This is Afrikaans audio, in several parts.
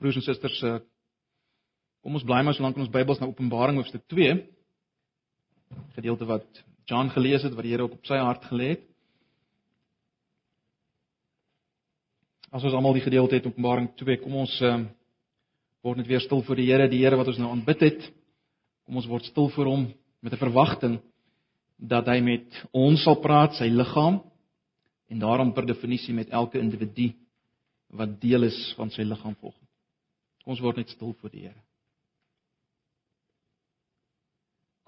Broers en susters, uh, kom ons bly maar so lank in ons Bybels na Openbaring hoofstuk 2. Gedeelte wat John gelees het wat die Here ook op sy hart gelê het. As ons almal die gedeelte het Openbaring 2, kom ons uh, word net weer stil voor die Here, die Here wat ons nou aanbid het. Kom ons word stil voor hom met 'n verwagting dat hy met ons sal praat, sy liggaam en daarom per definisie met elke individu wat deel is van sy liggaam volgens. Kom ons word net stil voor die Here.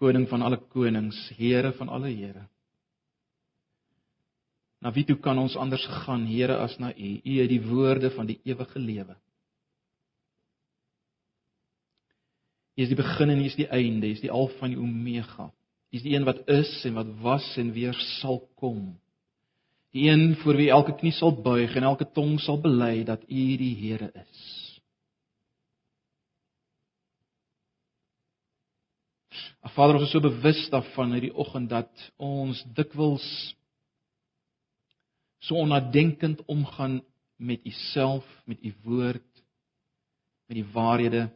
Koning van alle konings, Here van alle Here. Na wie toe kan ons anders gaan, Here, as na U? U het die woorde van die ewige lewe. U is die begin en U is die einde, U is die alfa en die omega. U is die een wat is en wat was en weer sal kom. Die een voor wie elke knie sal buig en elke tong sal bely dat U die Here is. Vader, ons is so bewus daarvan hierdie oggend dat ons dikwels so onnadenkend omgaan met U self, met U woord, met die waarhede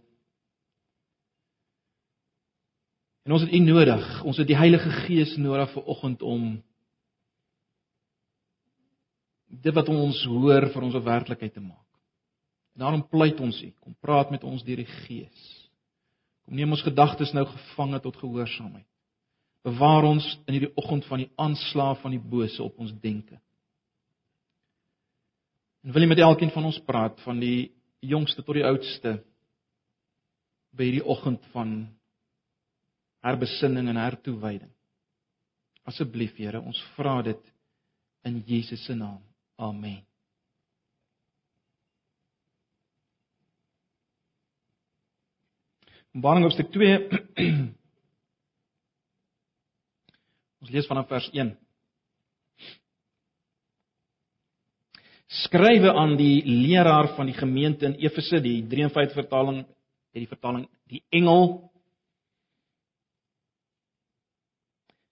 En ons het U nodig. Ons het die Heilige Gees nodig vir oggend om dit wat ons hoor vir ons 'n werklikheid te maak. En daarom pleit ons U, kom praat met ons deur die Gees. Kom neem ons gedagtes nou gevange tot gehoorsaamheid. Bewaar ons in hierdie oggend van die aanslag van die bose op ons denke. En wil jy met elkeen van ons praat van die jongste tot die oudste by hierdie oggend van herbesinning en hertoewyding. Asseblief Here, ons vra dit in Jesus se naam. Amen. Openbaring hoofstuk 2 Ons lees vanaf vers 1. Skrywe aan die leraar van die gemeente in Efese, die 53 vertaling het die vertaling die engel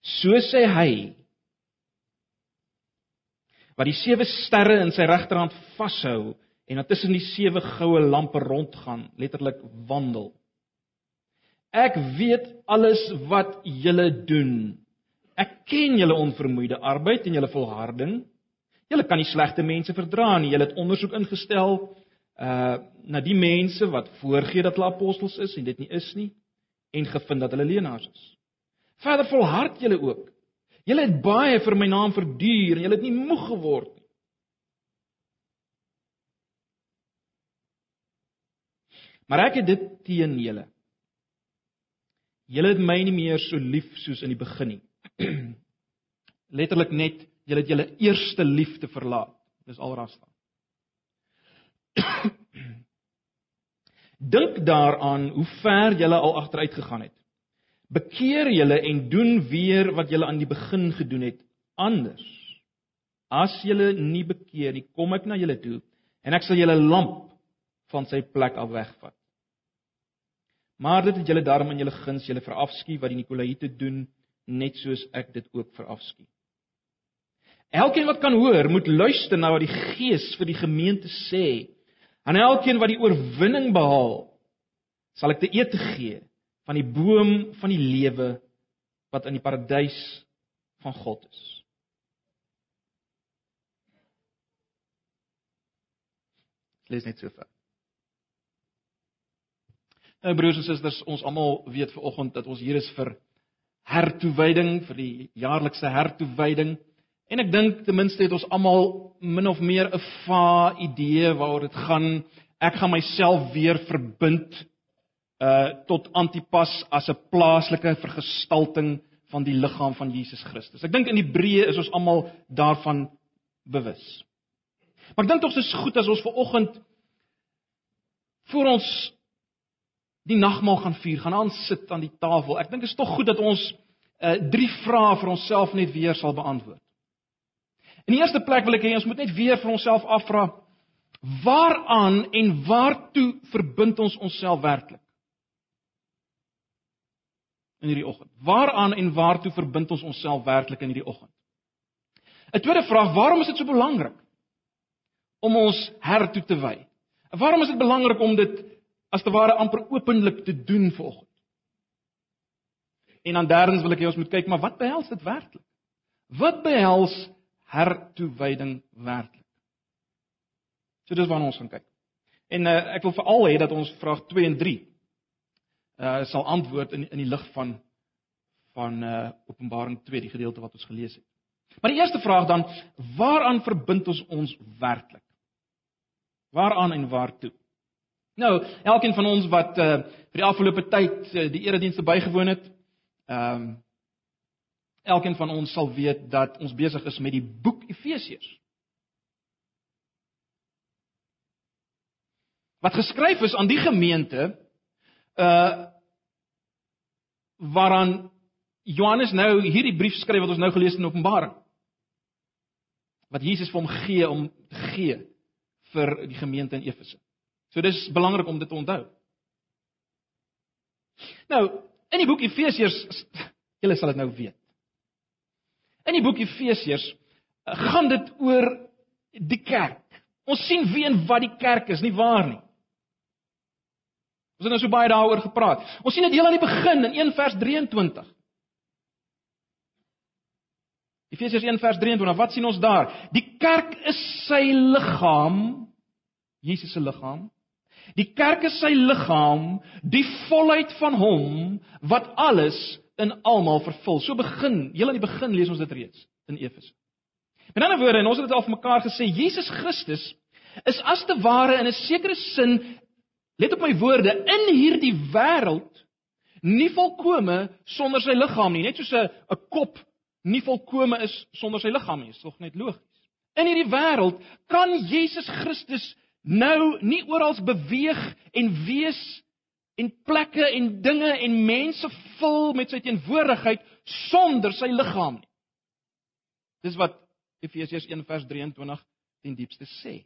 So sê hy wat die sewe sterre in sy regterhand vashou en wat tussen die sewe goue lampe rondgaan, letterlik wandel. Ek weet alles wat julle doen. Ek ken julle onvermoeide arbeid en julle volharding. Julle kan nie slegte mense verdra nie. Julle het ondersoek ingestel uh na die mense wat voorgee dat hulle apostels is en dit nie is nie en gevind dat hulle leenaars is. Verder volhard julle ook. Julle het baie vir my naam verduur en julle het nie moeg geword nie. Maar ek het dit teen julle. Julle het my nie meer so lief soos in die begin nie. Letterlik net julle het julle eerste liefde verlaat. Dis alras staan. Dink daaraan hoe ver julle al agteruit gegaan het. Bekeer julle en doen weer wat julle aan die begin gedoen het anders. As julle nie bekeer nie, kom ek na julle toe en ek sal julle lamp van sy plek af wegvat. Maar dit het julle daarom in julle guns julle verafskie wat die Nikolaïte doen, net soos ek dit ook verafskie. Elkeen wat kan hoor, moet luister na wat die Gees vir die gemeente sê. Aan elkeen wat die oorwinning behaal, sal ek te eet gee van die boom van die lewe wat in die paradys van God is. Lees net so ver. Nou broers en susters, ons almal weet ver oggend dat ons hier is vir hertoewyding, vir die jaarlikse hertoewyding. En ek dink ten minste het ons almal min of meer 'n va idee waaroor dit gaan. Ek gaan myself weer verbind uh tot Antipas as 'n plaaslike vergestalting van die liggaam van Jesus Christus. Ek dink in Hebreë is ons almal daarvan bewus. Maar ek dink tog dis goed as ons ver oggend voor ons die nagmaal gaan vier, gaan aan sit aan die tafel. Ek dink dit is tog goed dat ons uh drie vrae vir onsself net weer sal beantwoord. In die eerste plek wil ek hê ons moet net weer vir onsself afvra waaraan en waartoe verbind ons onsself werklik? in hierdie oggend? Waaraan en waartoe verbind ons onsself werklik in hierdie oggend? 'n Tweede vraag, waarom is dit so belangrik om ons Here toe te wy? Waarom is dit belangrik om dit as te ware amper openlik te doen vanoggend? En dan derdens wil ek hê ons moet kyk, maar wat behels dit werklik? Wat behels hertoewyding werklik? So dis waarna ons gaan kyk. En uh, ek wil veral hê dat ons vraag 2 en 3 uh sal antwoord in in die lig van van uh Openbaring 2, die gedeelte wat ons gelees het. Maar die eerste vraag dan, waaraan verbind ons ons werklik? Waaraan en waartoe? Nou, elkeen van ons wat uh vir die afgelope tyd uh, die eredienste bygewoon het, ehm um, elkeen van ons sal weet dat ons besig is met die boek Efesiërs. Wat geskryf is aan die gemeente uh waaraan Johannes nou hierdie brief skryf wat ons nou gelees het in Openbaring. Wat Jesus vir hom gee om te gee vir die gemeente in Efese. So dis belangrik om dit te onthou. Nou, in die boek Efesiërs, julle sal dit nou weet. In die boek Efesiërs eh, gaan dit oor die kerk. Ons sien wie en wat die kerk is, nie waar nie? Ons het nou so baie daaroor gepraat. Ons sien dit heel aan die begin in 1 vers 23. Efesiërs 1 vers 23, wat sien ons daar? Die kerk is sy liggaam, Jesus se liggaam. Die kerk is sy liggaam, die volheid van hom wat alles in almal vervul. So begin, heel aan die begin lees ons dit reeds in Efese. Met ander woorde, en ons het dit al vir mekaar gesê, Jesus Christus is as te ware in 'n sekere sin let op my woorde in hierdie wêreld nie volkome sonder sy liggaam nie, net soos 'n 'n kop nie volkome is sonder sy liggaam nie, is tog net logies. In hierdie wêreld kan Jesus Christus nou nie oral beweeg en wees en plekke en dinge en mense vul met sy teenwoordigheid sonder sy liggaam nie. Dis wat Efesiërs 1 vers 23 ten diepste sê.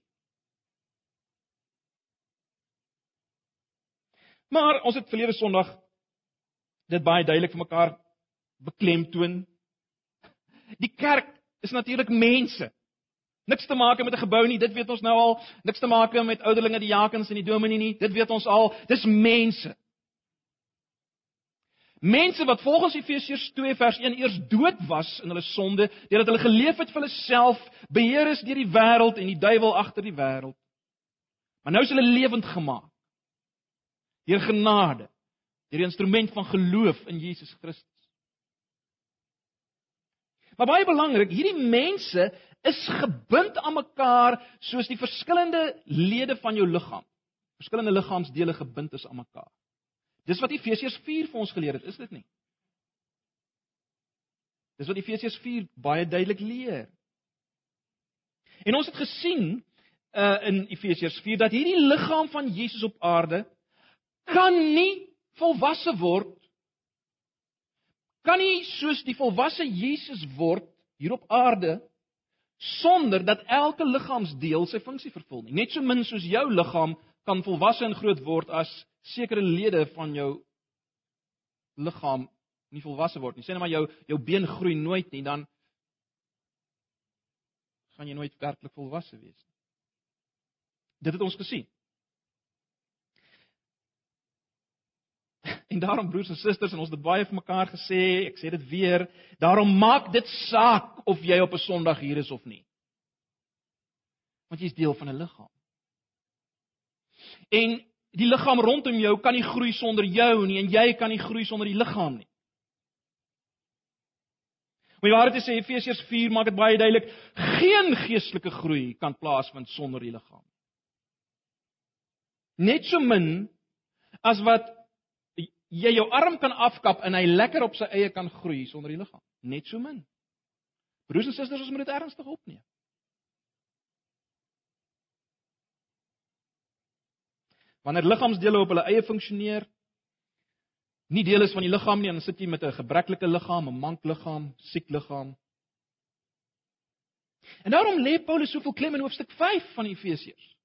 Maar ons het verlede Sondag dit baie duidelik vir mekaar beklemtoon Die kerk is natuurlik mense. Niks te maak met 'n gebou nie, dit weet ons nou al. Niks te maak met ouderlinge, die jakens en die dominee nie, dit weet ons al. Dis mense. Mense wat volgens Efesiërs 2 vers 1 eers dood was in hulle sonde, deurdat hulle geleef het vir hulle self, beheer is deur die wêreld en die duiwel agter die wêreld. Maar nou is hulle lewend gemaak. Deur genade, deur die instrument van geloof in Jesus Christus. Maar baie belangrik, hierdie mense is gebind aan mekaar soos die verskillende lede van jou liggaam. Verskillende liggaamsdele gebind is aan mekaar. Dis wat Efesiërs 4 vir ons geleer het, is dit nie? Dis wat Efesiërs 4 baie duidelik leer. En ons het gesien uh in Efesiërs 4 dat hierdie liggaam van Jesus op aarde kan nie volwasse word kan nie soos die volwasse Jesus word hier op aarde sonder dat elke liggaamsdeel sy funksie vervul nie. Net so min soos jou liggaam kan volwasse en groot word as sekere lede van jou liggaam nie volwasse word nie. Sê net maar jou jou been groei nooit nie, dan gaan jy nooit werklik volwasse wees nie. Dit het ons gesien. En daarom broers en susters, en ons het baie vir mekaar gesê, ek sê dit weer, daarom maak dit saak of jy op 'n Sondag hier is of nie. Want jy is deel van 'n liggaam. En die liggaam rondom jou kan nie groei sonder jou nie en jy kan nie groei sonder die liggaam nie. Maar waar dit sê Efesiërs 4 maak dit baie duidelik, geen geestelike groei kan plaasvind sonder die liggaam. Net so min as wat jy jou arm kan afkap en hy lekker op sy eie kan groei sonder die liggaam. Net so min. Broers en susters, ons moet dit ernstig opneem. Wanneer liggaamsdele op hulle eie funksioneer, nie deel is van die liggaam nie, dan sit jy met 'n gebreklike liggaam, 'n mank liggaam, siek liggaam. En daarom lê Paulus soveel klem in hoofstuk 5 van Efesiërs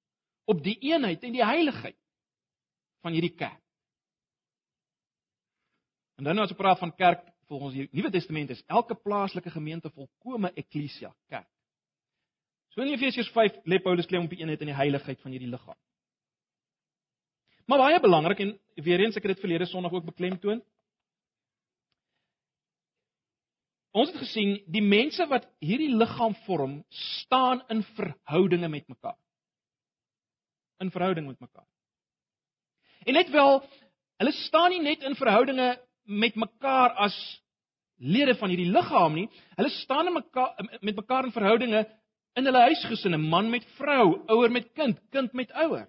op die eenheid en die heiligheid van hierdie kerk. En dan as ons praat van kerk volgens die Nuwe Testament is elke plaaslike gemeente volkome eklesia, kerk. So in Efesiërs 5 lê Paulus klem op die eenheid en die heiligheid van hierdie liggaam. Maar baie belangrik en weer eens ek het dit verlede Sondag ook beklemtoon. Ons het gesien die mense wat hierdie liggaam vorm, staan in verhoudinge met mekaar. In verhouding met mekaar. En net wel, hulle staan nie net in verhoudinge met mekaar as lede van hierdie liggaam nie. Hulle staan mekaar met mekaar in verhoudinge in hulle huisgesinne, man met vrou, ouer met kind, kind met ouer.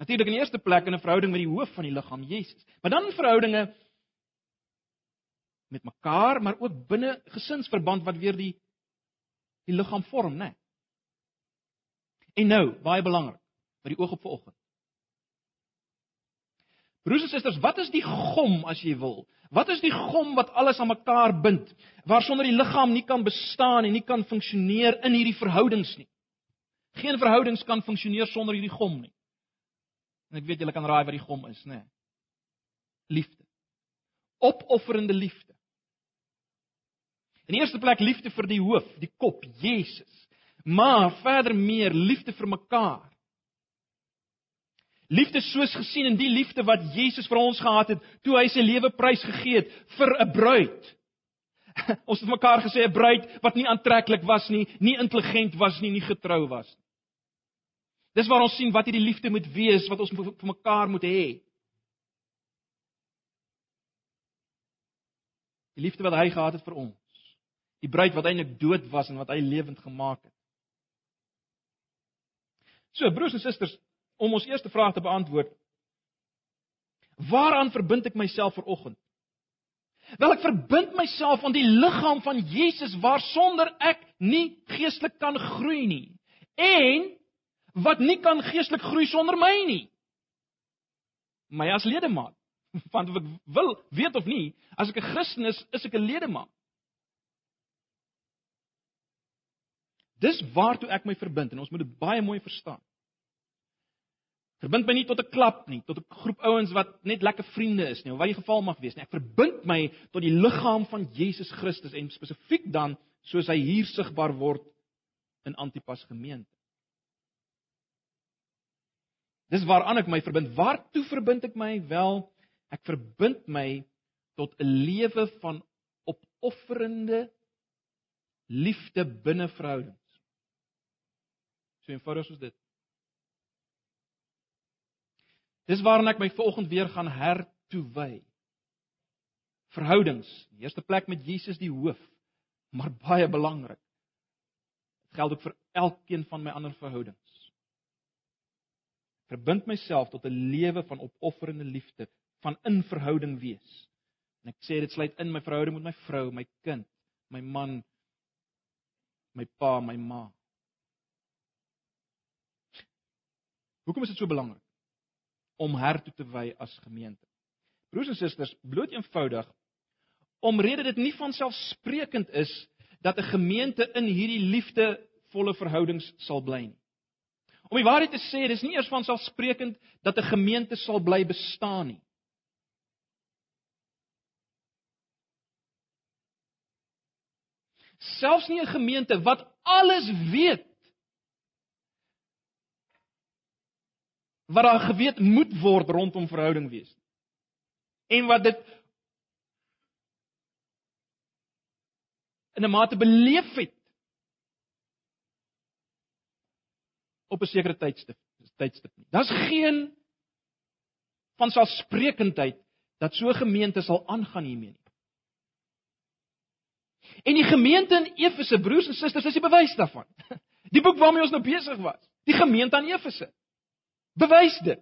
Natuurlik in die eerste plek in 'n verhouding met die hoof van die liggaam, Jesus. Maar dan in verhoudinge met mekaar, maar ook binne gesinsverband wat weer die die liggaam vorm, né? Nee. En nou, baie belangrik, vir die oog op vanoggend. Broers en susters, wat is die gom as jy wil? Wat is die gom wat alles aan mekaar bind? Waarsonder die liggaam nie kan bestaan en nie kan funksioneer in hierdie verhoudings nie. Geen verhoudings kan funksioneer sonder hierdie gom nie. En ek weet julle kan raai wat die gom is, né? Nee. Liefde. Opofferende liefde. In die eerste plek liefde vir die hoof, die kop, Jesus. Maar verder meer liefde vir mekaar. Liefde soos gesien in die liefde wat Jesus vir ons gehad het toe hy sy lewe prys gegee het vir 'n bruid. Ons het mekaar gesê 'n bruid wat nie aantreklik was nie, nie intelligent was nie, nie getrou was nie. Dis waar ons sien wat hierdie liefde moet wees, wat ons vir mekaar moet hê. Die liefde wat hy gehad het vir ons. Die bruid wat eintlik dood was en wat hy lewend gemaak het. So broers en susters, om ons eerste vraag te beantwoord. Waaraan verbind ek myself ver oggend? Wel ek verbind myself aan die liggaam van Jesus waarsonder ek nie geestelik kan groei nie. En wat nie kan geestelik groei sonder my nie. My as ledemaat. Want of ek wil weet of nie, as ek 'n Christen is, is ek 'n ledemaat. Dis waartoe ek my verbind en ons moet dit baie mooi verstaan. Verbind my nie tot 'n klap nie, tot 'n groep ouens wat net lekker vriende is nie, of wat die geval mag wees nie. Ek verbind my tot die liggaam van Jesus Christus en spesifiek dan soos hy hier sigbaar word in Antipas gemeente. Dis waaraan ek my verbind. Waartoe verbind ek my? Wel, ek verbind my tot 'n lewe van opofferende liefde binne verhoudings. So eenvoudig soos dit. Dis waaraan ek my vanoggend weer gaan hertoewy. Verhoudings, in eerste plek met Jesus die hoof, maar baie belangrik. Dit geld ook vir elkeen van my ander verhoudings verbind myself tot 'n lewe van opofferende liefde, van in verhouding wees. En ek sê dit sluit in my verhouding met my vrou, my kind, my man, my pa, my ma. Hoekom is dit so belangrik om hertoe te wy as gemeente? Broers en susters, bloot eenvoudig omrede dit nie van selfsprekend is dat 'n gemeente in hierdie liefdevolle verhoudings sal bly nie. Om die waarheid te sê, dis nie eers van selfsprekend dat 'n gemeente sal bly bestaan nie. Selfs nie 'n gemeente wat alles weet wat daar geweet moet word rondom verhouding wees. En wat dit in 'n mate beleef het op 'n sekere tydstip, tydstip nie. Daar's geen van selfsprekendheid dat so 'n gemeente sal aangaan hiermee nie. En die gemeente in Efese, broers en susters, is die bewys daarvan. Die boek waarmee ons nou besig was, die gemeente aan Efese. Bewys dit.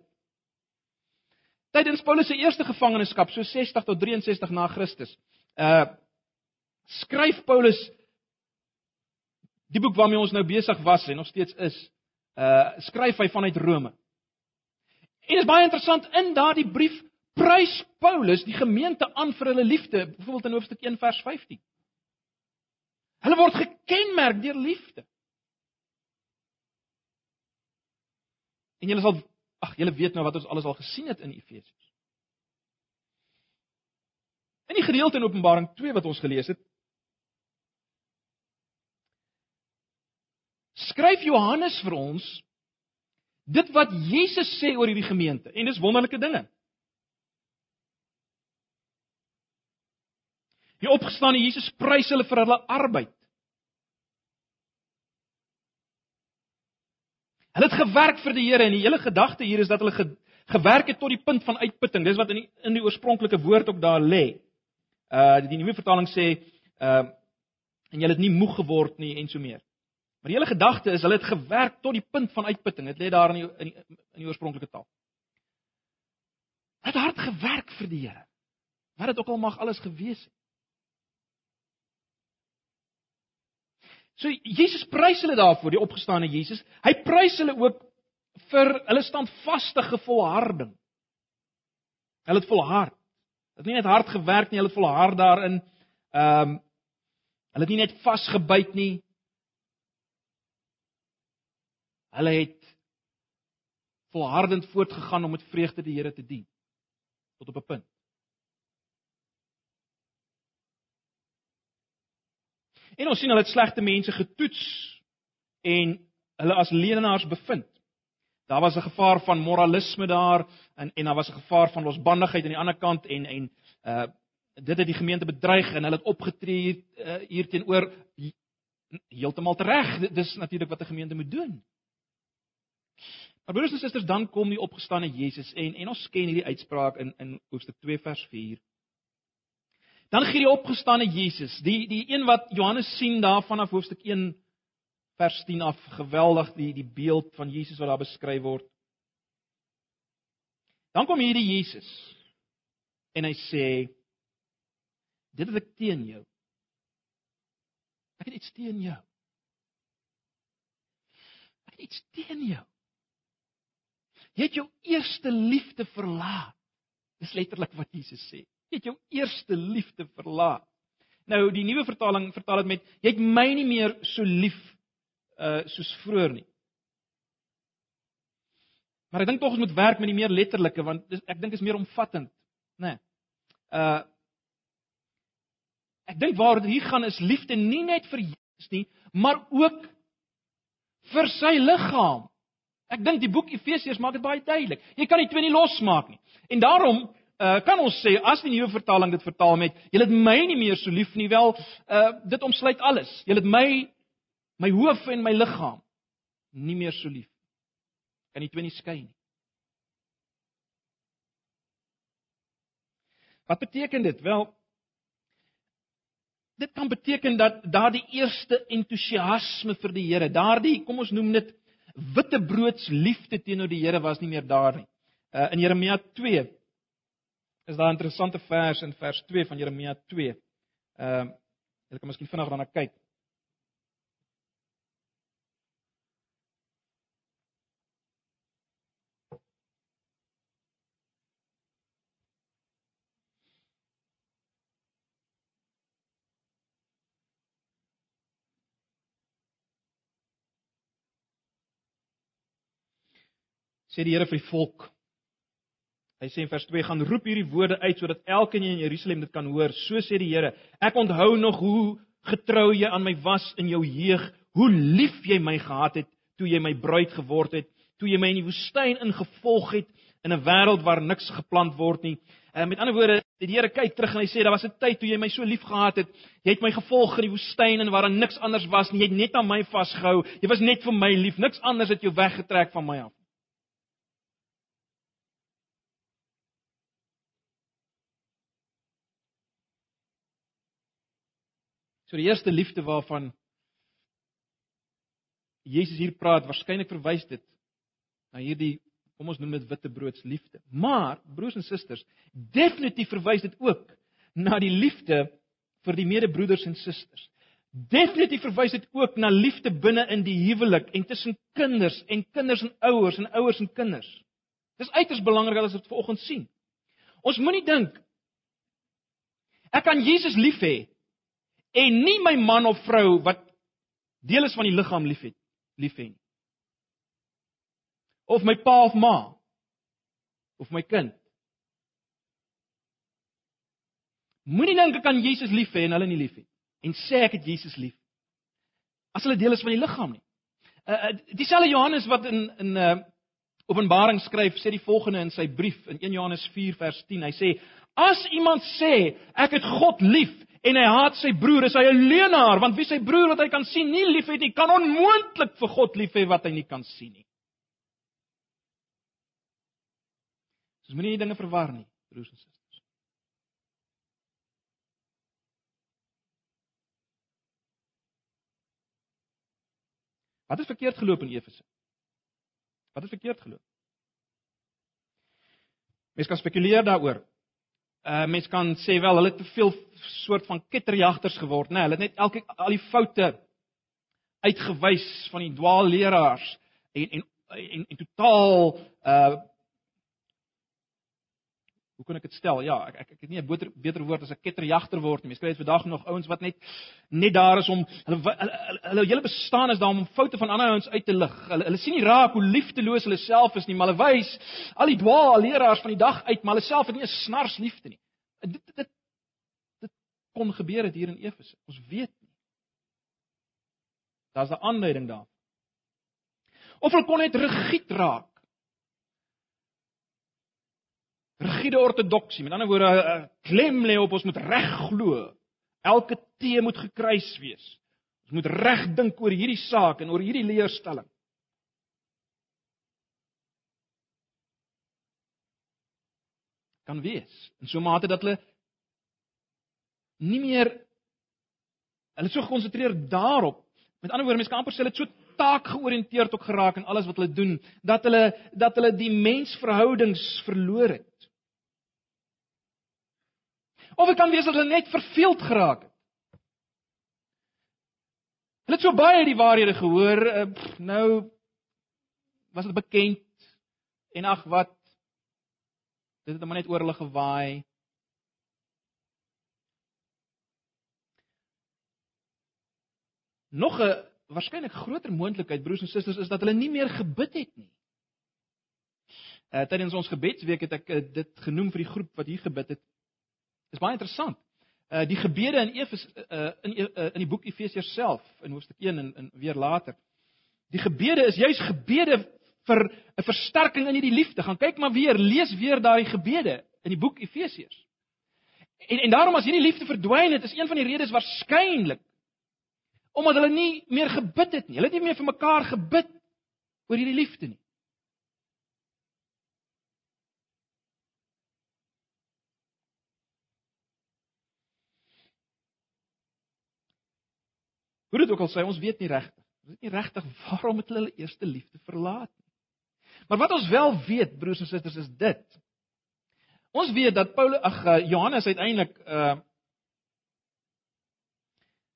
Tydens Paulus se eerste gevangenskap, so 60 tot 63 na Christus, uh skryf Paulus die boek waarmee ons nou besig was en nog steeds is, uh skryf hy vanuit Rome. En dit is baie interessant in daardie brief prys Paulus die gemeente aan vir hulle liefde, byvoorbeeld in hoofstuk 1 vers 15. Hulle word gekenmerk deur liefde. En julle sal ag julle weet nou wat ons alles al gesien het in Efesiërs. In die gedeelte in Openbaring 2 wat ons gelees het, skryf Johannes vir ons dit wat Jesus sê oor hierdie gemeente en dis wonderlike dinge. Die opgestane Jesus prys hulle vir hulle arbeid. Hulle het gewerk vir die Here en die hele gedagte hier is dat hulle ge, gewerk het tot die punt van uitputting. Dis wat in die, in die oorspronklike woord ook daar lê. Uh die nuwe vertaling sê uh en jy het nie moeg geword nie en so meer. Maar die hele gedagte is hulle het gewerk tot die punt van uitputting. Dit lê daar in die in die, in die oorspronklike taal. Het hard gewerk vir die Here. Wat dit ook al mag alles gewees het. So Jesus prys hulle daarvoor, die opgestane Jesus. Hy prys hulle ook vir hulle standvaste volharding. Hulle het volhard. Hulle het nie net hard gewerk nie, hulle het volhard daarin. Ehm um, hulle het nie net vasgebyt nie. Hulle het volhardend voortgegaan om met vreugde die Here te dien tot op 'n punt. En ons sien hulle het slegte mense getoets en hulle as leenaars bevind. Daar was 'n gevaar van moralisme daar en en daar was 'n gevaar van losbandigheid aan die ander kant en en uh dit het die gemeente bedreig en hulle het opgetree uh, hier teenoor heeltemal reg. Dis natuurlik wat 'n gemeente moet doen. Maar broers en susters, dan kom die opgestane Jesus en en ons ken hierdie uitspraak in in Hoofstuk 2 vers 4. Dan gee die opgestane Jesus, die die een wat Johannes sien daar vanaf hoofstuk 1 vers 10 af, geweldig die die beeld van Jesus wat daar beskryf word. Dan kom hierdie Jesus en hy sê dit het ek teen jou. Ek het iets teen jou. Ek het iets teen jou. Jy het jou eerste liefde verlaat. Dis letterlik wat Jesus sê. Jy het jou eerste liefde verlaat. Nou die nuwe vertaling vertaal dit met jy het my nie meer so lief uh soos vroeër nie. Maar ek dink tog ons moet werk met die meer letterlike want dis, ek dink is meer omvattend, né? Nee. Uh Ek dink waar dit hier gaan is liefde nie net vir Jesus nie, maar ook vir sy liggaam. Ek dink die boek Efesiërs maak dit baie duidelik. Jy kan die twee nie losmaak nie. En daarom uh, kan ons sê as die nuwe vertaling dit vertaal met jy het my nie meer so lief nie wel uh, dit omsluit alles. Jy het my my hoof en my liggaam nie meer so lief kan die twee nie skei nie. Wat beteken dit? Wel dit kan beteken dat daardie eerste entoesiasme vir die Here daardie kom ons noem dit wittebroods liefde teenoor die Here was nie meer daar nie. Uh, in Jeremia 2 is daar 'n interessante vers in vers 2 van Jeremia 2. Ehm uh, ek kan miskien vinnig daarna kyk. sê die Here vir die volk Hy sê in vers 2 gaan roep hierdie woorde uit sodat elkeen in Jerusalem dit kan hoor. So sê die Here: Ek onthou nog hoe getrou jy aan my was in jou jeug, hoe lief jy my gehad het toe jy my bruid geword het, toe jy my in die woestyn ingevolg het in 'n wêreld waar niks geplant word nie. En met ander woorde, die Here kyk terug en hy sê daar was 'n tyd toe jy my so lief gehad het. Jy het my gevolg in die woestyn en waar daar niks anders was nie. Jy het net aan my vasgehou. Jy was net vir my lief. Niks anders het jou weggetrek van my af. So die eerste liefde waarvan Jesus hier praat, waarskynlik verwys dit na hierdie kom ons noem dit wittebroods liefde. Maar broers en susters, definitief verwys dit ook na die liefde vir die medebroeders en susters. Definitief verwys dit ook na liefde binne in die huwelik en tussen kinders en kinders en ouers en ouers en kinders. Dis uiters belangrik dat ons dit vanoggend sien. Ons moenie dink ek kan Jesus lief hê en nie my man of vrou wat deel is van die liggaam liefhet lief hê nie. Of my pa of ma of my kind. Moenie dink ek kan Jesus lief hê en hulle nie lief hê en sê ek het Jesus lief. As hulle deel is van die liggaam nie. Uh, dieselfde Johannes wat in in uh Openbaring skryf, sê die volgende in sy brief in 1 Johannes 4 vers 10. Hy sê: "As iemand sê ek het God lief en hy haat sy broer, is hy 'n leienaar, want wie sy broer wat hy kan sien nie liefhet nie, kan onmoontlik vir God lief hê wat hy nie kan sien nie." Dis moenie die dinge verwar nie, broers en susters. Wat is verkeerd geloop in Efese? Wat is verkeerd geloop? Mense kan spekuleer daaroor. Uh mense kan sê wel hulle het te veel soort van ketterjagters geword, né? Nee, hulle het net elke al die foute uitgewys van die dwaalleraars en en en, en totaal uh kan ek dit stel? Ja, ek ek ek het nie 'n beter beter woord as 'n ketterjagter word nie. Mens kry dit vandag nog ouens wat net net daar is om hulle hulle hele bestaan is daar om foute van ander ouens uit te lig. Hulle hulle sien nie raak hoe liefdeloos hulle self is nie, maar hulle wys al die dwaal leraars van die dag uit, maar hulle self het nie 'n snars liefde nie. Dit dit dit kon gebeur het hier in Efese. Ons weet nie. Daar's 'n aanleiding daar. Of hulle kon net rigied raak rigiede ortodoksie. Met ander woorde, klem lê op ons moet reg glo. Elke T moet gekruis wees. Ons moet reg dink oor hierdie saak en oor hierdie leerstelling. Kan wees. In so 'n mate dat hulle nie meer hulle so gekonsentreer daarop. Met ander woorde, mense kan amper sê hulle het so taak georiënteerd ook geraak in alles wat hulle doen dat hulle dat hulle die mensverhoudings verloor het. Of dit kan wees dat hulle net verveeld geraak het. Hulle het so baie die waarhede gehoor, uh, nou was dit bekend en ag wat dit het maar net oor hulle gewaai. Nog 'n waarskynlik groter moontlikheid broers en susters is dat hulle nie meer gebid het nie. Uh tydens ons gebedsweek het ek uh, dit genoem vir die groep wat hier gebid het. Dis baie interessant. Uh die gebede in Efes uh in uh, in die boek Efesiërs self in hoofstuk 1 en, en weer later. Die gebede is juis gebede vir 'n versterking in hierdie liefde. Gaan kyk maar weer, lees weer daai gebede in die boek Efesiërs. En en daarom as hierdie liefde verdwyn het, is een van die redes waarskynlik omdat hulle nie meer gebid het nie. Hulle het nie meer vir mekaar gebid oor hierdie liefde nie. Hoe dit ook al sê, ons weet nie regtig. Ons weet nie regtig waarom het hulle hulle eerste liefde verlaat nie. Maar wat ons wel weet, broers en susters, is dit. Ons weet dat Paulus ag eh, Johannes uiteindelik uh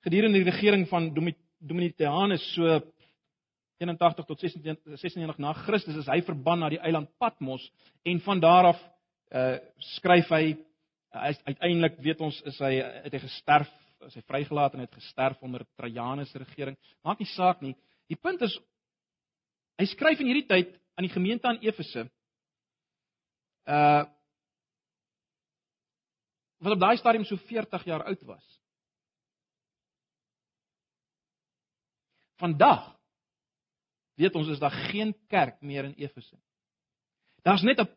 gedurende die regering van Domitianus so 81 tot 96 96 na Christus is hy verban na die eiland Patmos en van daar af uh skryf hy hy uiteindelik weet ons is hy het hy gesterf is hy vrygelaat en het gesterf onder Trajanus se regering. Maak nie saak nie. Die punt is hy skryf in hierdie tyd aan die gemeente aan Efese. Uh wat op daai stadium so 40 jaar oud was. Vandag weet ons is daar geen kerk meer in Efese. Daar's net 'n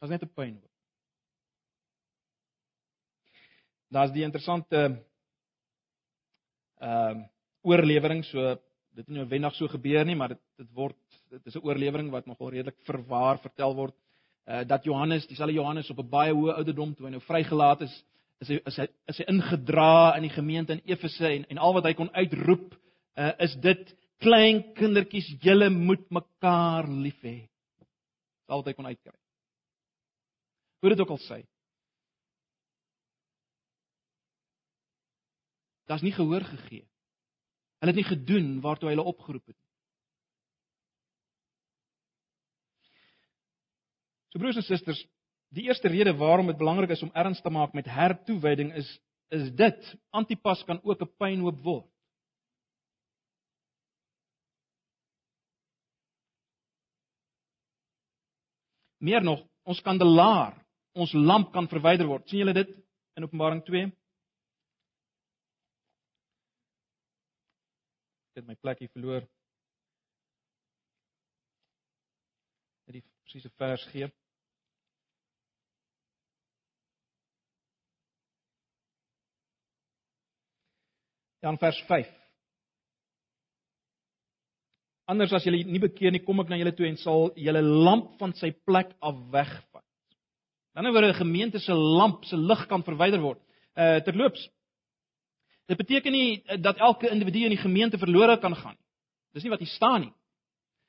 pynhoop Was net 'n pyn. Daar's die interessante ehm uh, oorlewering so dit het nie noodwendig so gebeur nie, maar dit dit word dit is 'n oorlewering wat nogal redelik verwaar vertel word uh dat Johannes, dieselfde Johannes op 'n baie hoë ouderdom toe hy nou vrygelaat is, is hy is hy is hy ingedra in die gemeente in Efese en en al wat hy kon uitroep uh is dit klein kindertjies, julle moet mekaar lief hê. Dis al wat hy kon uitkry. Hoe dit ook al sê. Daar's nie gehoor gegee. Hulle het nie gedoen waartoe hulle opgeroep het nie. So broers en susters, die eerste rede waarom dit belangrik is om erns te maak met hertoewyding is is dit antipas kan ook 'n pynhoop word. Meer nog, ons kandelaar ons lamp kan verwyder word. sien julle dit in Openbaring 2? Ek het my plekkie verloor. Net die presiese vers gee. Dan vers 5. Anders as julle nie bekeer nie, kom ek na julle toe en sal julle lamp van sy plek af wegvat. Dan word 'n gemeente se lamp se lig kan verwyder word. Uh terloops. Dit beteken nie eh, dat elke individu in die gemeente verlore kan gaan nie. Dis nie wat hier staan nie.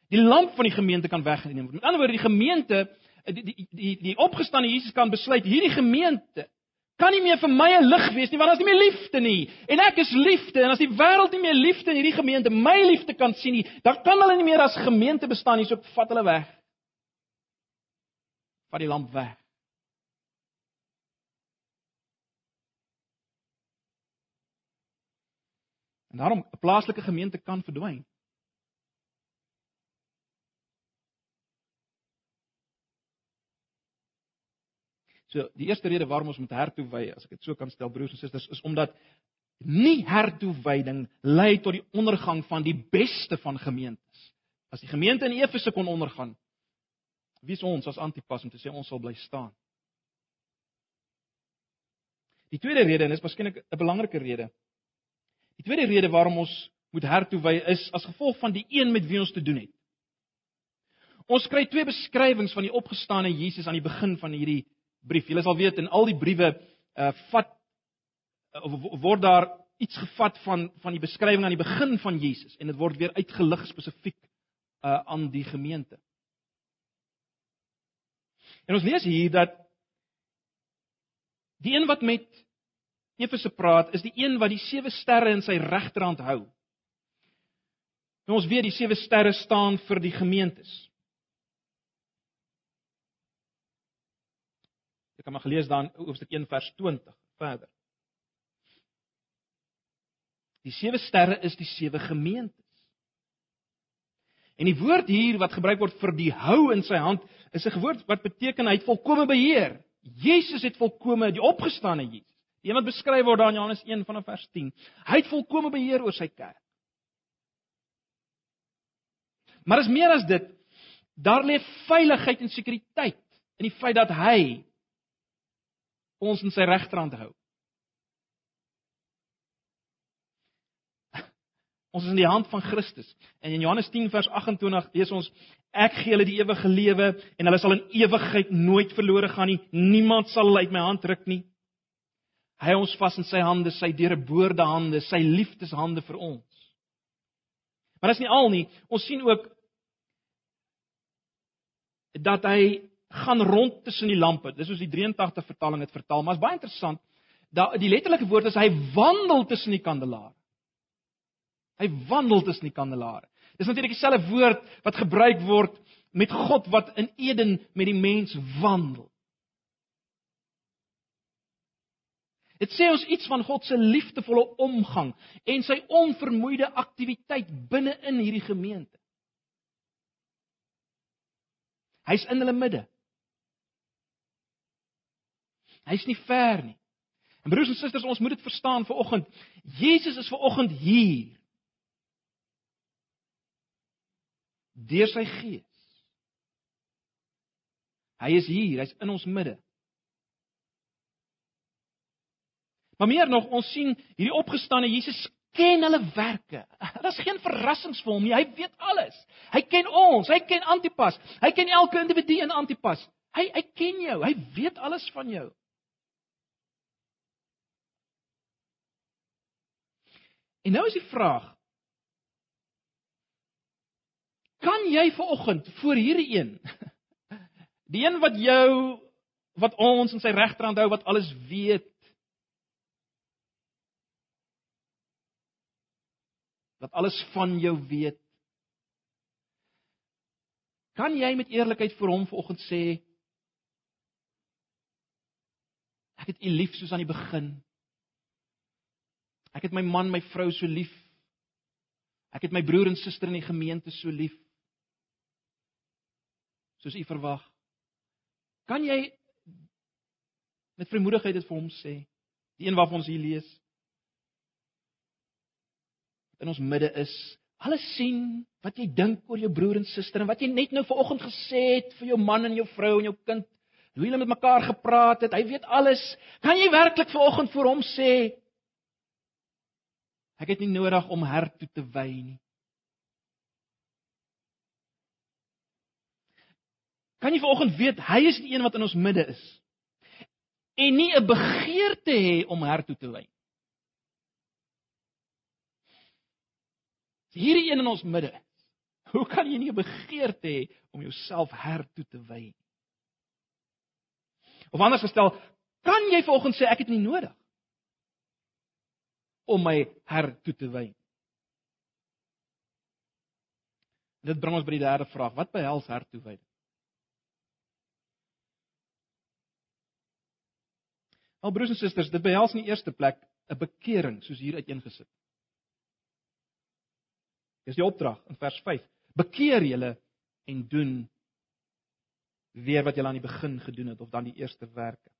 Die lamp van die gemeente kan weggeneem word. Met ander woorde, die gemeente eh, die die die, die opgestane Jesus kan besluit hierdie gemeente kan nie meer vir my 'n lig wees nie want daar's nie meer liefde nie. En ek is liefde en as die wêreld nie meer liefde in hierdie gemeente my liefde kan sien nie, dan kan hulle nie meer as gemeente bestaan nie. So vat hulle weg. Vat die lamp weg. En daarom 'n plaaslike gemeente kan verdwyn. So die eerste rede waarom ons moet hertoewy, as ek dit so kan stel broers en susters, is omdat nie hertoewyding lei tot die ondergang van die beste van gemeentes. As die gemeente in Efese kon ondergaan, wie is ons as Antipas om te sê ons sal bly staan? Die tweede rede en dis waarskynlik 'n belangrike rede. Die tweede rede waarom ons moet hertoewy is as gevolg van die een met wie ons te doen het. Ons kry twee beskrywings van die opgestane Jesus aan die begin van hierdie brief. Julle sal weet in al die briewe uh vat of word daar iets gevat van van die beskrywing aan die begin van Jesus en dit word weer uitgelig spesifiek uh aan die gemeente. En ons lees hier dat die een wat met Efese praat is die een wat die sewe sterre in sy regterhand hou. En ons weet die sewe sterre staan vir die gemeentes. kan maar gelees dan hoofstuk 1 vers 20 verder. Die sewe sterre is die sewe gemeentes. En die woord hier wat gebruik word vir die hou in sy hand is 'n woord wat beteken hy het volkomme beheer. Jesus het volkomme die opgestane Jesus. Die een wat beskryf word daar in Johannes 1 vanaf vers 10. Hy het volkomme beheer oor sy kerk. Maar is meer as dit. Daar lê veiligheid en sekuriteit in die feit dat hy ons in sy regterhand hou. Ons is in die hand van Christus. En in Johannes 10 vers 28 lees ons ek gee hulle die ewige lewe en hulle sal in ewigheid nooit verlore gaan nie. Niemand sal hulle uit my hand ruk nie. Hy ons vas in sy hande, sy deurboorde hande, sy liefdeshande vir ons. Maar dis nie al nie. Ons sien ook dat hy gaan rond tussen die lampe. Dis soos die 83 vertaling dit vertaal, maar is baie interessant. Daar die letterlike woord is hy wandel tussen die kandelare. Hy wandel tussen die kandelare. Dis natuurlik dieselfde woord wat gebruik word met God wat in Eden met die mens wandel. Dit sê ons iets van God se liefdevolle omgang en sy onvermoeide aktiwiteit binne in hierdie gemeente. Hy's in hulle midde. Hy's nie ver nie. En broers en susters, ons moet dit verstaan vir oggend. Jesus is ver oggend hier. Deur sy Gees. Hy is hier, hy's in ons midde. Maar meer nog, ons sien hierdie opgestane Jesus ken hulle werke. Daar's geen verrassings vir hom nie. Hy weet alles. Hy ken ons, hy ken Antipas. Hy ken elke individu in Antipas. Hy hy ken jou. Hy weet alles van jou. En nou is die vraag: Kan jy ver oggend voor hierdie een die een wat jou wat ons in sy regterhand hou wat alles weet wat alles van jou weet Kan jy met eerlikheid vir hom vanoggend sê Ek het u lief soos aan die begin Ek het my man, my vrou so lief. Ek het my broer en suster in die gemeente so lief. Soos u verwag. Kan jy met vrymoedigheid dit vir hom sê? Die een waarvan ons hier lees. In ons midde is. Alles sien wat jy dink oor jou broer en suster en wat jy net nou vanoggend gesê het vir jou man en jou vrou en jou kind. Hoe julle met mekaar gepraat het. Hy weet alles. Kan jy werklik vanoggend vir hom sê ek het nie nodig om her toe te wy nie. Kan jy vanoggend weet hy is die een wat in ons midde is? En nie 'n begeerte hê om her toe te wy nie. Hierdie een in ons midde. Hoe kan jy nie 'n begeerte hê om jouself hertoe te wy nie? Of anders gestel, kan jy volgens sê ek het nie nodig om my hertoe te wy nie? Dit bring ons by die derde vraag. Wat behels hertoe wy? Al broers en susters, dit behels in die eerste plek 'n bekering soos hier uiteengesit. Dis die opdrag in vers 5. Bekeer julle en doen weer wat julle aan die begin gedoen het of dan die eerste werke.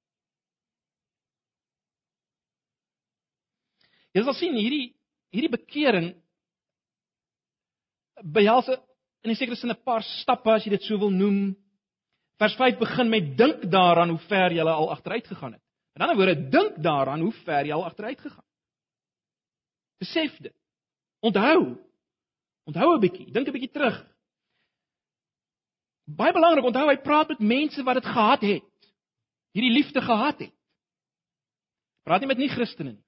Jy sal sien hierdie hierdie bekering behels in 'n sekere sin 'n paar stappe as jy dit sou wil noem. Vers 5 begin met dink daaraan hoe ver jy al agteruit gegaan het. In ander woorde, dink daaraan hoe ver jy al agteruit gegaan het. Besef dit. Onthou, Onthou 'n bietjie, dink 'n bietjie terug. Baie belangrik, onthou hy praat met mense wat dit gehad het. Hierdie liefde gehad het. Praat nie met nie-Christene nie.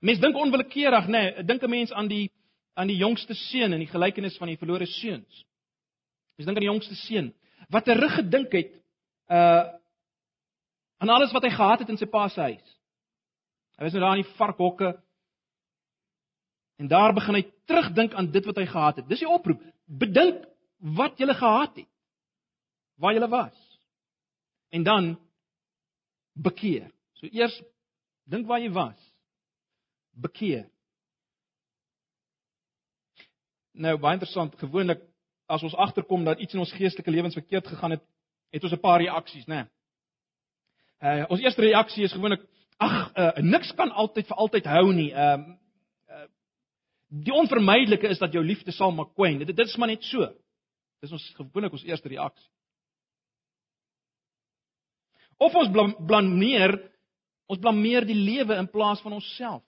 Mense dink onwillekeurig, nê, nee, dink 'n mens aan die aan die jongste seun in die gelykenis van die verlore seuns. Mense dink aan die jongste seun wat terug gedink het uh aan alles wat hy gehad het in sy pa se huis. Hy was nou daar in die varkhokke En daar begin hy terugdink aan dit wat hy gehad het. Dis die oproep. Bedink wat jy gehad het. Waar jy was. En dan bekeer. So eers dink waar jy was. Bekeer. Nou baie interessant, gewoonlik as ons agterkom dat iets in ons geestelike lewens verkeerd gegaan het, het ons 'n paar reaksies, né? Nee. Uh ons eerste reaksie is gewoonlik ag, uh, niks kan altyd vir altyd hou nie. Ehm uh, Die onvermydelike is dat jou liefde sal maar kwyn. Dit dit is maar net so. Dis ons gewoonlik ons eerste reaksie. Of ons blameer, ons blameer die lewe in plaas van onsself.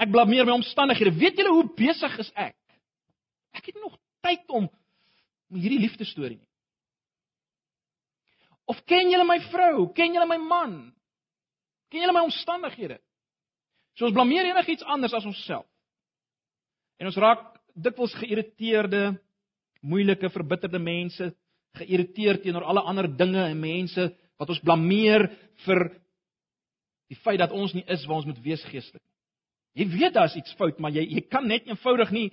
Ek blameer my omstandighede. Weet julle hoe besig is ek? Ek het nog tyd om hierdie liefde storie nie. Of ken julle my vrou? Ken julle my man? Ken julle my omstandighede? So ons blameer enigiets anders as onsself. En ons raak dikwels geïrriteerde, moeilike, verbitterde mense, geïrriteerd teenoor alle ander dinge en mense wat ons blameer vir die feit dat ons nie is waar ons moet wees geestelik nie. Jy weet daar's iets fout, maar jy jy kan net eenvoudig nie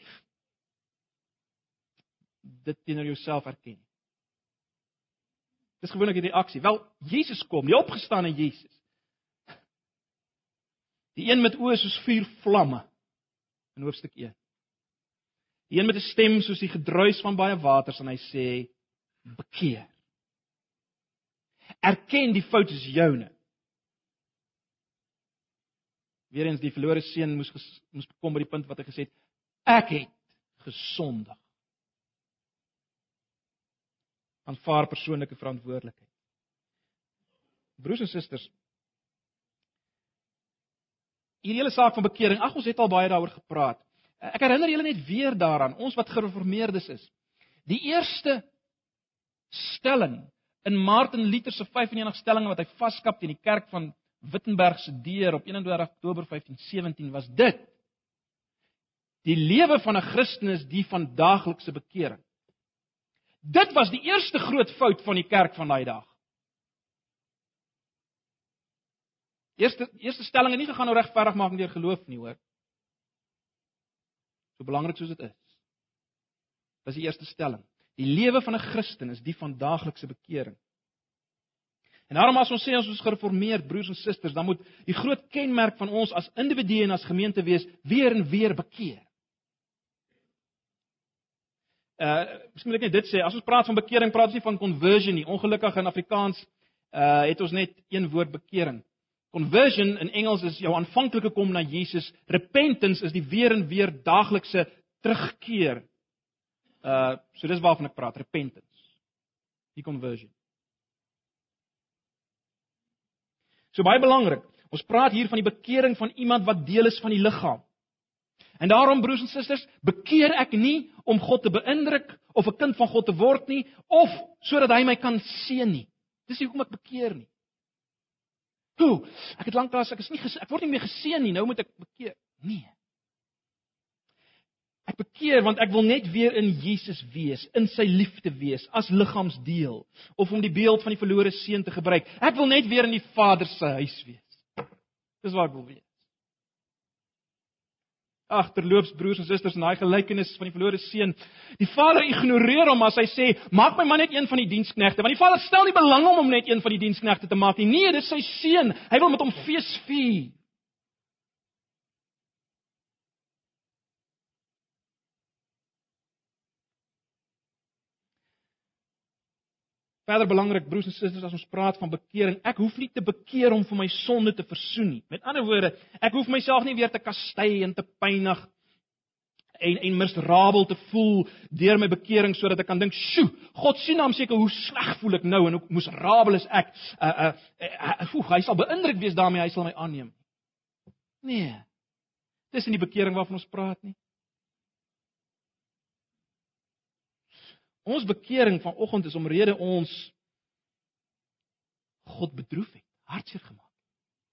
dit teenoor jouself erken nie. Dis gewoonlik die reaksie. Wel, Jesus kom, die opgestane Jesus. Die een met oë soos vuur vlamme in hoofstuk 1. Een met 'n stem soos die gedruis van baie waters en hy sê: "Bekeer. Erken die fout is joune." Weerens die verlore seun moes moes kom by die punt wat hy gesê het: "Ek het gesondig." Aanvaar persoonlike verantwoordelikheid. Broers en susters, hierdie hele saak van bekering, ag ons het al baie daaroor gepraat. Ek herinner julle net weer daaraan, ons wat gereformeerdes is. Die eerste stelling in Martin Luther se 95 stellings wat hy vaskap teen die kerk van Wittenberg se deur op 21 Oktober 1517 was dit: Die lewe van 'n Christen is die van daaglikse bekering. Dit was die eerste groot fout van die kerk van daai dag. Eerste eerste stelling het nie gegaan oor regverdigmaking deur geloof nie, hoor. So belangrik soos dit is. Dis die eerste stelling. Die lewe van 'n Christen is die van daaglikse bekering. En daarom as ons sê ons is gereformeerd broers en susters, dan moet die groot kenmerk van ons as individue en as gemeente wees weer en weer bekeer. Uh, miskien moet ek net dit sê, as ons praat van bekering, praat ons nie van conversion nie. Ongelukkig in Afrikaans uh het ons net een woord bekering. Conversion in Engels is jou aanvanklike kom na Jesus. Repentance is die weer en weer daaglikse terugkeer. Uh so dis waarvan ek praat, repentance. Die conversion. So baie belangrik. Ons praat hier van die bekering van iemand wat deel is van die liggaam. En daarom broers en susters, bekeer ek nie om God te beïndruk of 'n kind van God te word nie of sodat hy my kan seën nie. Dis nie hoekom ek bekeer nie. Hoe? Ek het lanklaas ek is nie ek word nie meer geseën nie, nou moet ek bekeer. Nee. Ek bekeer want ek wil net weer in Jesus wees, in sy liefde wees as liggaamsdeel of om die beeld van die verlore seun te gebruik. Ek wil net weer in die Vader se huis wees. Dis waar ek wil wees agterloops broers en susters in daai gelykenis van die verlore seun. Die vader ignoreer hom as hy sê, "Maak my man net een van die diensknegte." Want die vader stel nie belang om hom net een van die diensknegte te maak nie. Nee, dis sy seun. Hy wil met hom fees vier. Verder belangrik broers en susters as ons praat van bekering, ek hoef nie te bekeer om vir my sonde te versoen nie. Met ander woorde, ek hoef myself nie weer te kastei en te pynig en en miserabel te voel deur my bekering sodat ek kan dink, "Sjoe, God sien hom seker hoe sleg voel ek nou en hoe miserabel is ek." Uh uh, uh, uh hy sal beïndruk wees daarmee, hy sal my aanneem. Nee. Dis nie die bekering waarvan ons praat nie. Ons bekering vanoggend is omrede ons God bedroef het, hartseer gemaak.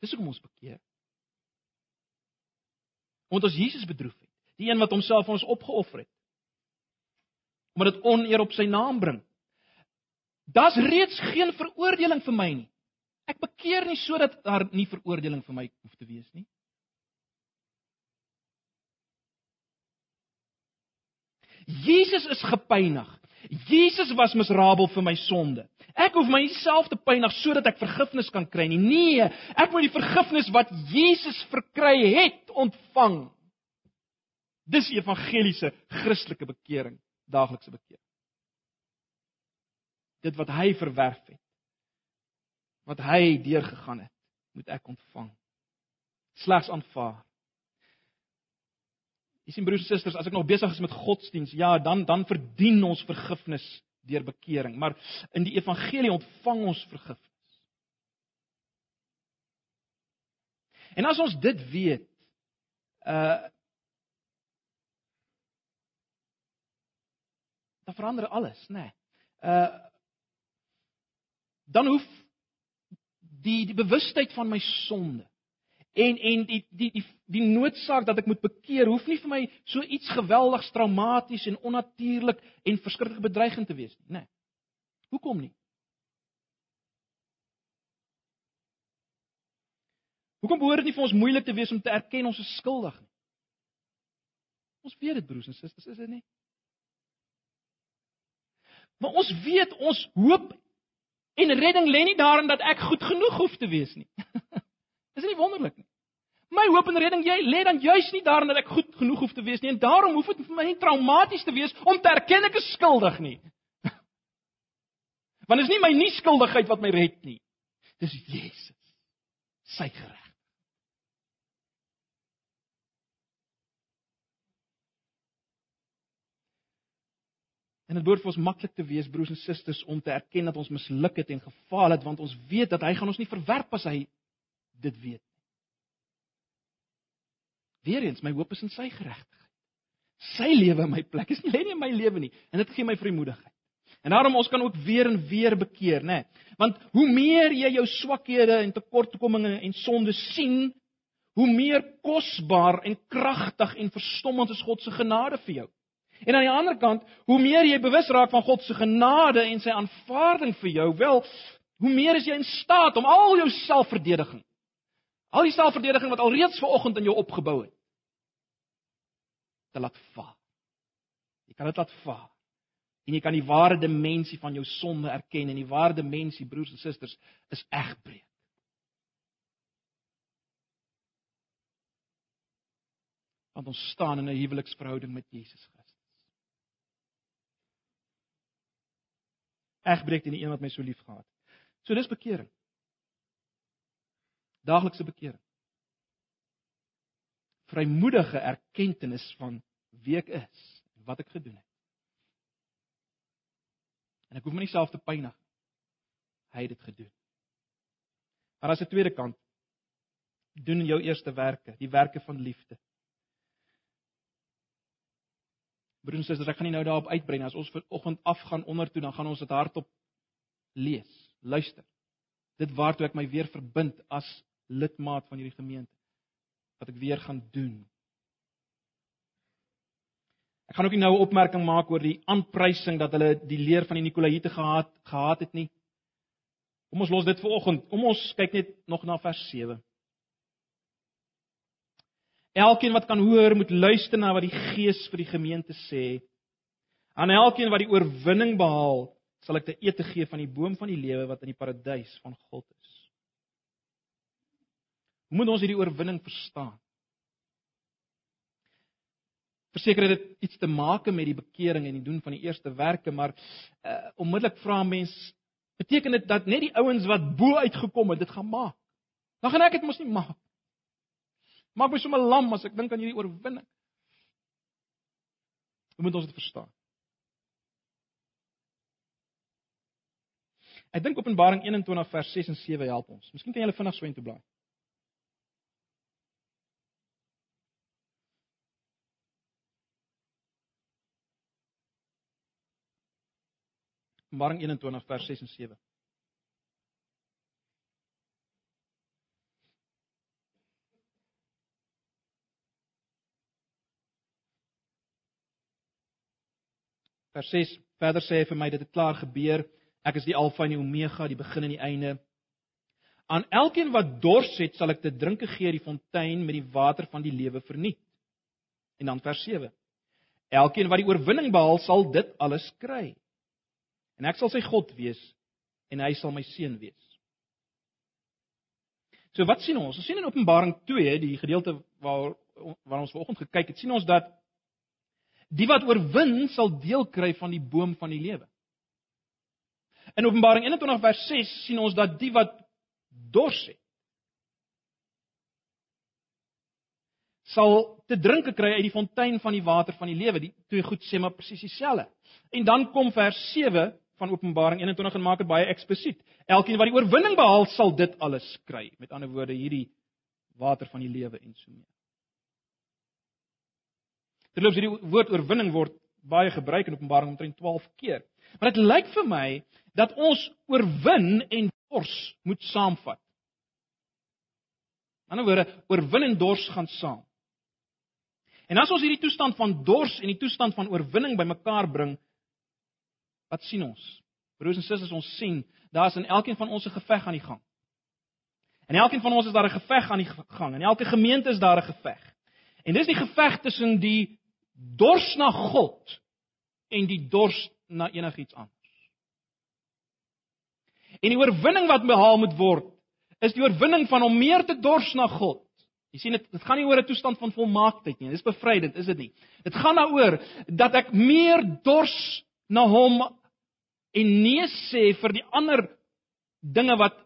Dis hoekom ons bekeer. Omdat ons Jesus bedroef het, die een wat homself vir ons opgeoffer het. Omdat dit oneer op sy naam bring. Daar's reeds geen veroordeling vir my nie. Ek bekeer nie sodat daar nie veroordeling vir my hoef te wees nie. Jesus is gepynig. Jesus was miserabel vir my sonde. Ek hoef myself te pynig sodat ek vergifnis kan kry nie. Nee, ek moet die vergifnis wat Jesus verkry het ontvang. Dis evangeliese Christelike bekering, daaglikse bekering. Dit wat hy verwerf het, wat hy deurgegaan het, moet ek ontvang. Slegs aanvaar. Jy sien broers en susters, as ek nog besig is met godsdiens, ja, dan dan verdien ons vergifnis deur bekering, maar in die evangelie ontvang ons vergifnis. En as ons dit weet, uh dan verander alles, né? Nee. Uh dan hoef die die bewustheid van my sonde en en die die die die noodsaak dat ek moet bekeer hoef nie vir my so iets geweldigs traumaties en onnatuurlik en verskriklik bedreigend te wees nie, né? Nee. Hoekom nie? Hoekom behoort dit nie vir ons moeilik te wees om te erken ons is skuldig nie? Ons weet dit broers en susters, is dit nie? Maar ons weet ons hoop en redding lê nie daarin dat ek goed genoeg hoef te wees nie. Is dit nie wonderlik nie? My hoop en redding jy lê dan juis nie daarin dat ek goed genoeg hoef te wees nie en daarom hoef dit vir my nie traumaties te wees om te erken ek is skuldig nie. Want is nie my nie skuldigheid wat my red nie. Dis Jesus. Sy gereg. En dit behoort vir ons maklik te wees broers en susters om te erken dat ons misluk het en gefaal het want ons weet dat hy gaan ons nie verwerp as hy dit weet. Weereens, my hoop is in sy geregtigheid. Sy lewe in my plek is nie lê nie in my lewe nie en dit gee my vrymoedigheid. En daarom ons kan ook weer en weer bekeer, nê? Want hoe meer jy jou swakhede en tekortkominge en sondes sien, hoe meer kosbaar en kragtig en verstommend is God se genade vir jou. En aan die ander kant, hoe meer jy bewus raak van God se genade en sy aanvaarding vir jou, wel, hoe meer is jy in staat om al jou selfverdediging Al die selfverdediging wat alreeds ver oggend in jou opgebou het te laat vaar. Jy kan dit laat vaar. En jy kan die ware dimensie van jou sonde erken en die ware dimensie broers en susters is egbreek. Want ons staan in 'n huweliksverhouding met Jesus Christus. Egbreek teen die een wat my so liefgehad het. So dis bekering. Daaglikse bekering. Vrymoedige erkenning van wie ek is en wat ek gedoen het. En ek hoef my nie self te pynig. Hy het dit gedoen. Maar as 'n tweede kant doen jou eerste werke, die werke van liefde. Broers en susters, ek gaan nie nou daarop uitbrei nie. As ons vanoggend afgaan onder toe, dan gaan ons dit hardop lees, luister. Dit waartoe ek my weer verbind as lidmaat van hierdie gemeente wat ek weer gaan doen. Ek gaan ook nie nou 'n opmerking maak oor die aanprysing dat hulle die leer van die Nikolaïte gehad gehad het nie. Kom ons los dit vir oggend. Kom ons kyk net nog na vers 7. Elkeen wat kan hoor, moet luister na wat die Gees vir die gemeente sê. Aan elkeen wat die oorwinning behaal, sal ek te ete gee van die boom van die lewe wat in die paradys van God is. Hoe moet ons hierdie oorwinning verstaan? Verseker dit iets te maak met die bekering en die doen van die eerste werke, maar uh, onmiddellik vra mens, beteken dit dat net die ouens wat bo uitgekom het dit gaan maak? Dan gaan ek dit mos nie maak. Maak my sommer lam as ek dink aan hierdie oorwinning. Hoe moet ons dit verstaan? Ek dink Openbaring 21 vers 6 en 7 help ons. Miskien kan jy hulle vinnig so intoe blaai. Openbaring 21 vers 6 en 7. Vers 6 verder sê hy vir my dit het klaar gebeur. Ek is die Alfa en die Omega, die begin en die einde. Aan elkeen wat dors het, sal ek te drinke gee die fontein met die water van die lewe verniet. En dan vers 7. Elkeen wat die oorwinning behaal, sal dit alles kry en ek sal sy God wees en hy sal my seun wees. So wat sien ons? Ons sien in Openbaring 2, die gedeelte waar waar ons vanoggend gekyk het, sien ons dat die wat oorwin sal deel kry van die boom van die lewe. In Openbaring 21 vers 6 sien ons dat die wat dors het sal te drinke kry uit die fontein van die water van die lewe. Die twee goed sê maar presies dieselfde. En dan kom vers van Openbaring 21 en maak dit baie eksplisiet. Elkeen wat die oorwinning behaal, sal dit alles kry. Met ander woorde, hierdie water van die lewe en so mee. Terloops hierdie woord oorwinning word baie gebruik in Openbaring omtrent 12 keer. Maar dit lyk vir my dat ons oorwin en dors moet saamvat. In ander woorde, oorwin en dors gaan saam. En as ons hierdie toestand van dors en die toestand van oorwinning bymekaar bring, Wat sien ons? Broers en susters, ons sien daar's in elkeen van ons 'n geveg aan die gang. In elkeen van ons is daar 'n geveg aan die gang. In elke gemeente is daar 'n geveg. En dis die geveg tussen die dors na God en die dors na enigiets anders. En die oorwinning wat behaal moet word, is die oorwinning van om meer te dors na God. Jy sien dit dit gaan nie oor 'n toestand van volmaaktheid nie. Dis bevrydend, is dit nie? Dit gaan daaroor dat ek meer dors na hom en nee sê vir die ander dinge wat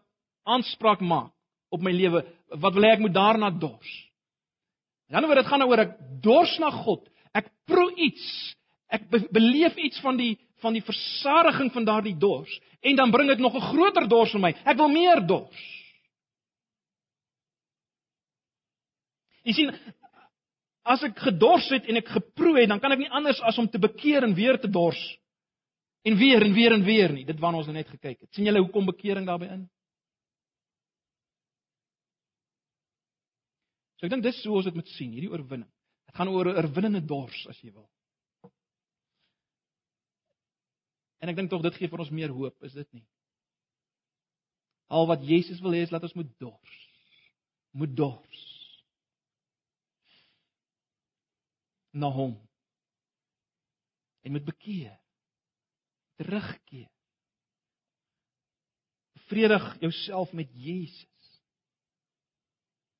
aanspraak maak op my lewe wat wil hy ek moet daarna dors. In ander woord dit gaan oor ek dors na God. Ek proe iets. Ek be beleef iets van die van die versadiging van daardie dors en dan bring dit nog 'n groter dors vir my. Ek wil meer dors. Jy sien as ek gedors het en ek geproe het, dan kan ek nie anders as om te bekeer en weer te dors En weer en weer en weer nie. Dit waarna ons nou net gekyk het. sien julle hoekom bekering daarbey in? So ek dink dis hoe ons dit moet sien, hierdie oorwinning. Dit gaan oor 'n oorwinnende dors as jy wil. En ek dink tog dit gee vir ons meer hoop, is dit nie? Al wat Jesus wil hê is dat ons moet dors. Moet dors. Na hom. En moet bekeer terugkeer. Vredig jouself met Jesus.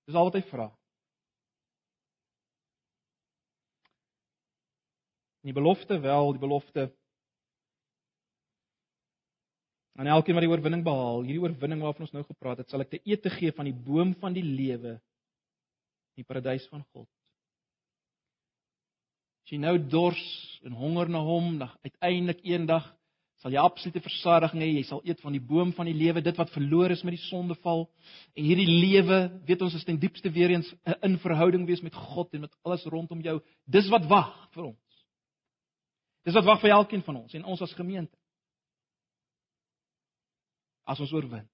Dis al wat hy vra. En die belofte wel, die belofte aan elkeen wat die oorwinning behaal, hierdie oorwinning waarvan ons nou gepraat het, sal ek te ete gee van die boom van die lewe in die paradys van God. As jy nou dors en honger na hom, dan uiteindelik eendag sal jy absolute versadiging hê. Jy sal eet van die boom van die lewe, dit wat verlore is met die sondeval. En hierdie lewe, weet ons, is ten diepste weer eens 'n in verhouding wees met God en met alles rondom jou. Dis wat wag vir ons. Dis wat wag vir elkeen van ons en ons as gemeente. As ons oorwin.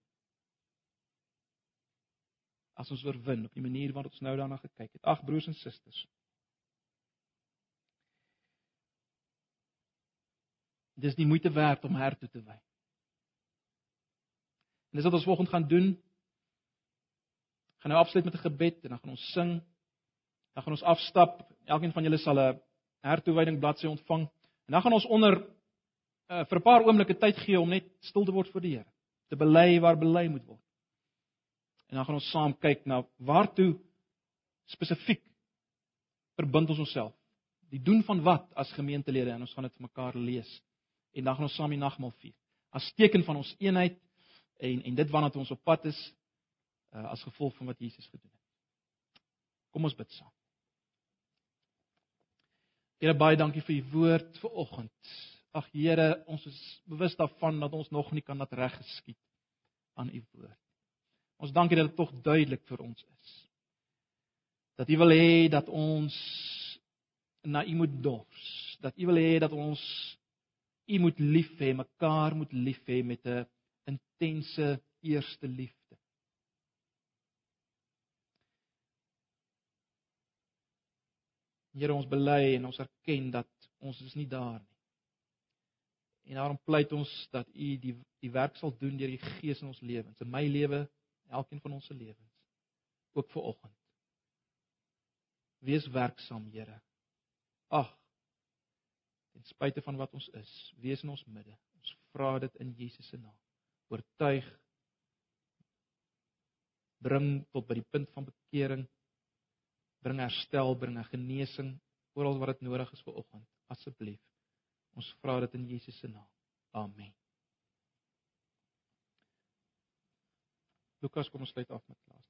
As ons oorwin op die manier waarop ons nou daarna gekyk het. Ag broers en susters. Dis die moeite werd om her toe te wy. En dis wat ons volgende gaan doen. Gaan nou afsluit met 'n gebed en dan gaan ons sing. Dan gaan ons afstap. Elkeen van julle sal 'n hertoewyding bladsy ontvang. En dan gaan ons onder uh, vir 'n paar oomblikke tyd gee om net stil te word voor die Here, te bely waar bely moet word. En dan gaan ons saam kyk na waartoe spesifiek verbind ons onsself. Die doen van wat as gemeentelede en ons gaan dit vir mekaar lees en dan gaan ons saam die nagmaal vier. As teken van ons eenheid en en dit waarna ons op pad is uh, as gevolg van wat Jesus gedoen het. Kom ons bid saam. Here baie dankie vir u woord vir oggend. Ag Here, ons is bewus daarvan dat ons nog nie kan dat reg geskied aan u woord. Ons dankie dat dit tog duidelik vir ons is. Dat u wil hê dat ons na u moet dors. Dat u wil hê dat ons U moet lief hê, mekaar moet lief hê met 'n intense eerste liefde. Here ons bely en ons erken dat ons is nie daar nie. En daarom pleit ons dat U die die werk sal doen deur die Gees in ons lewens, in my lewe, elkeen van ons se lewens, ook vir oggend. Wees werksaam, Here. Ag, ten spyte van wat ons is, wees in ons midde. Ons vra dit in Jesus se naam. Oortuig bring tot by die punt van bekering. Bring herstel, bring 'n genesing oral waar dit nodig is vir oggend. Asseblief. Ons vra dit in Jesus se naam. Amen. Lukas kom ons sluit af met laaste